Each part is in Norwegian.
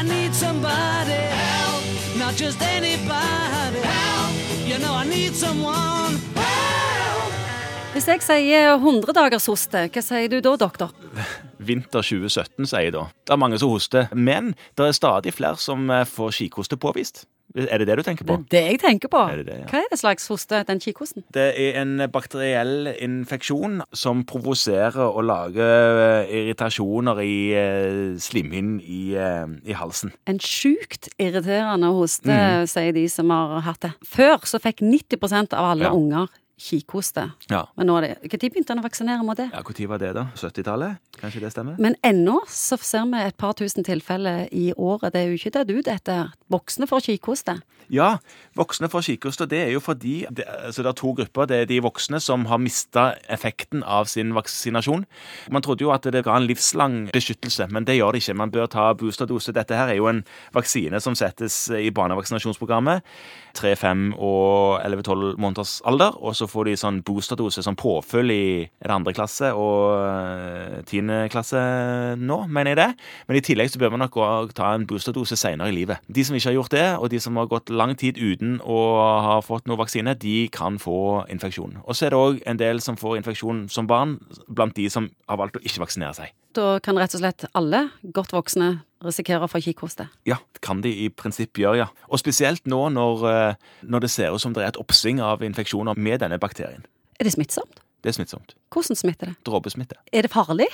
I need somebody help, not just anybody help. You know I need someone help. Hvis jeg sier 100 dagers hoste, hva sier du da, doktor? Vinter 2017, sier jeg da. Det er mange som hoster, men det er stadig flere som eh, får kikhoste påvist. Er det det du tenker på? Det er det jeg tenker på. Er det det, ja? Hva er det slags hoste, den kikhosten? Det er en bakteriell infeksjon som provoserer og lager eh, irritasjoner i eh, slimhinnen i, eh, i halsen. En sjukt irriterende hoste, Mm. sier de som har hatt det. Før så fikk 90% av alle Ja. unger kikhoste. Ja. Men nå er det Når begynte han å vaksinere mot det? Ja, Når var det, da? 70-tallet? Kanskje det stemmer? Men ennå så ser vi et par tusen tilfeller i året. Det er jo ikke dødd ut, dette. Voksne får kikhoste. Ja, voksne får kikhoste. Det er jo fordi det, altså det er to grupper. Det er de voksne som har mista effekten av sin vaksinasjon. Man trodde jo at det ga en livslang beskyttelse, men det gjør det ikke. Man bør ta boosterdose. Dette her er jo en vaksine som settes i barnevaksinasjonsprogrammet. 3, 5 og 11-12 måneders alder. Og så får de sånn boosterdose som påfyll, i andre klasse og eh, tiende klasse nå, mener jeg det. Men i tillegg så bør man nok ta en boosterdose senere i livet. De som ikke har gjort det, og de som har gått lang tid uten å ha fått noe vaksine, de kan få infeksjon. Og så er det òg en del som får infeksjon som barn, blant de som har valgt å ikke vaksinere seg. Da kan rett og slett alle godt voksne risikere å få kikhoste. Ja, det kan de i prinsipp gjøre, ja. Og spesielt nå når, eh, når det ser ut som det er et oppsving av infeksjoner med denne bakterien. Er det smittsomt? Det er smittsomt. Hvordan smitter det? Dråpesmitte. Er det farlig?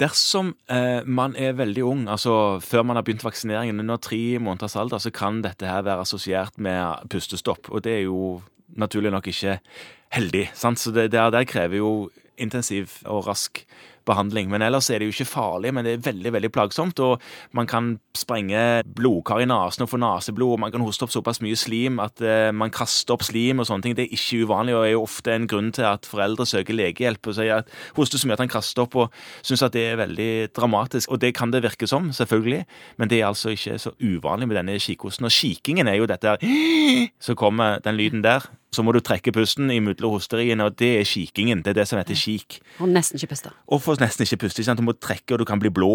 Dersom eh, man er veldig ung, altså før man har begynt vaksineringen, under tre måneders alder, så kan dette her være assosiert med pustestopp. Og det er jo naturlig nok ikke heldig. Sant? Så det det, der krever jo intensiv og rask behandling. Men ellers er det jo ikke farlig, men det er veldig veldig plagsomt. Og man kan sprenge blodkar i nesen og få neseblod, og man kan hoste opp såpass mye slim at eh, man kaster opp slim og sånne ting. Det er ikke uvanlig, og er jo ofte en grunn til at foreldre søker legehjelp og sier at hoster så mye at han kaster opp, og syns at det er veldig dramatisk. Og det kan det virke som, selvfølgelig, men det er altså ikke så uvanlig med denne kikhosten. Og kikingen er jo dette her Så kommer den lyden der. Så må du trekke pusten imellom hosteriene, og det er kikingen. Det er det som heter kik. Og nesten ikke puste. Og får nesten ikke puste. sant? Du må trekke, og du kan bli blå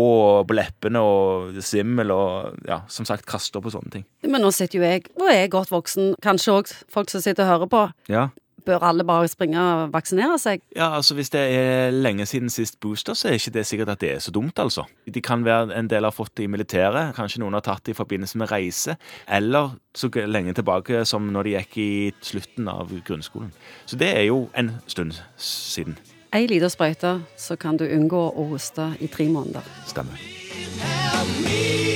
på leppene og svimmel og ja, som sagt kaste opp og sånne ting. Men nå sitter jo jeg og er godt voksen, kanskje òg folk som sitter og hører på. Ja. Bør alle bare springe og vaksinere seg? ja, altså hvis det er lenge siden sist booster, så er ikke det sikkert at det er så dumt, altså. De kan være en del har fått det i militæret, kanskje noen har tatt det i forbindelse med reise, eller så lenge tilbake som når de gikk i slutten av grunnskolen. Så det er jo en stund siden. Ei lita sprøyte, så kan du unngå å hoste i tre måneder. Stemmer. Help me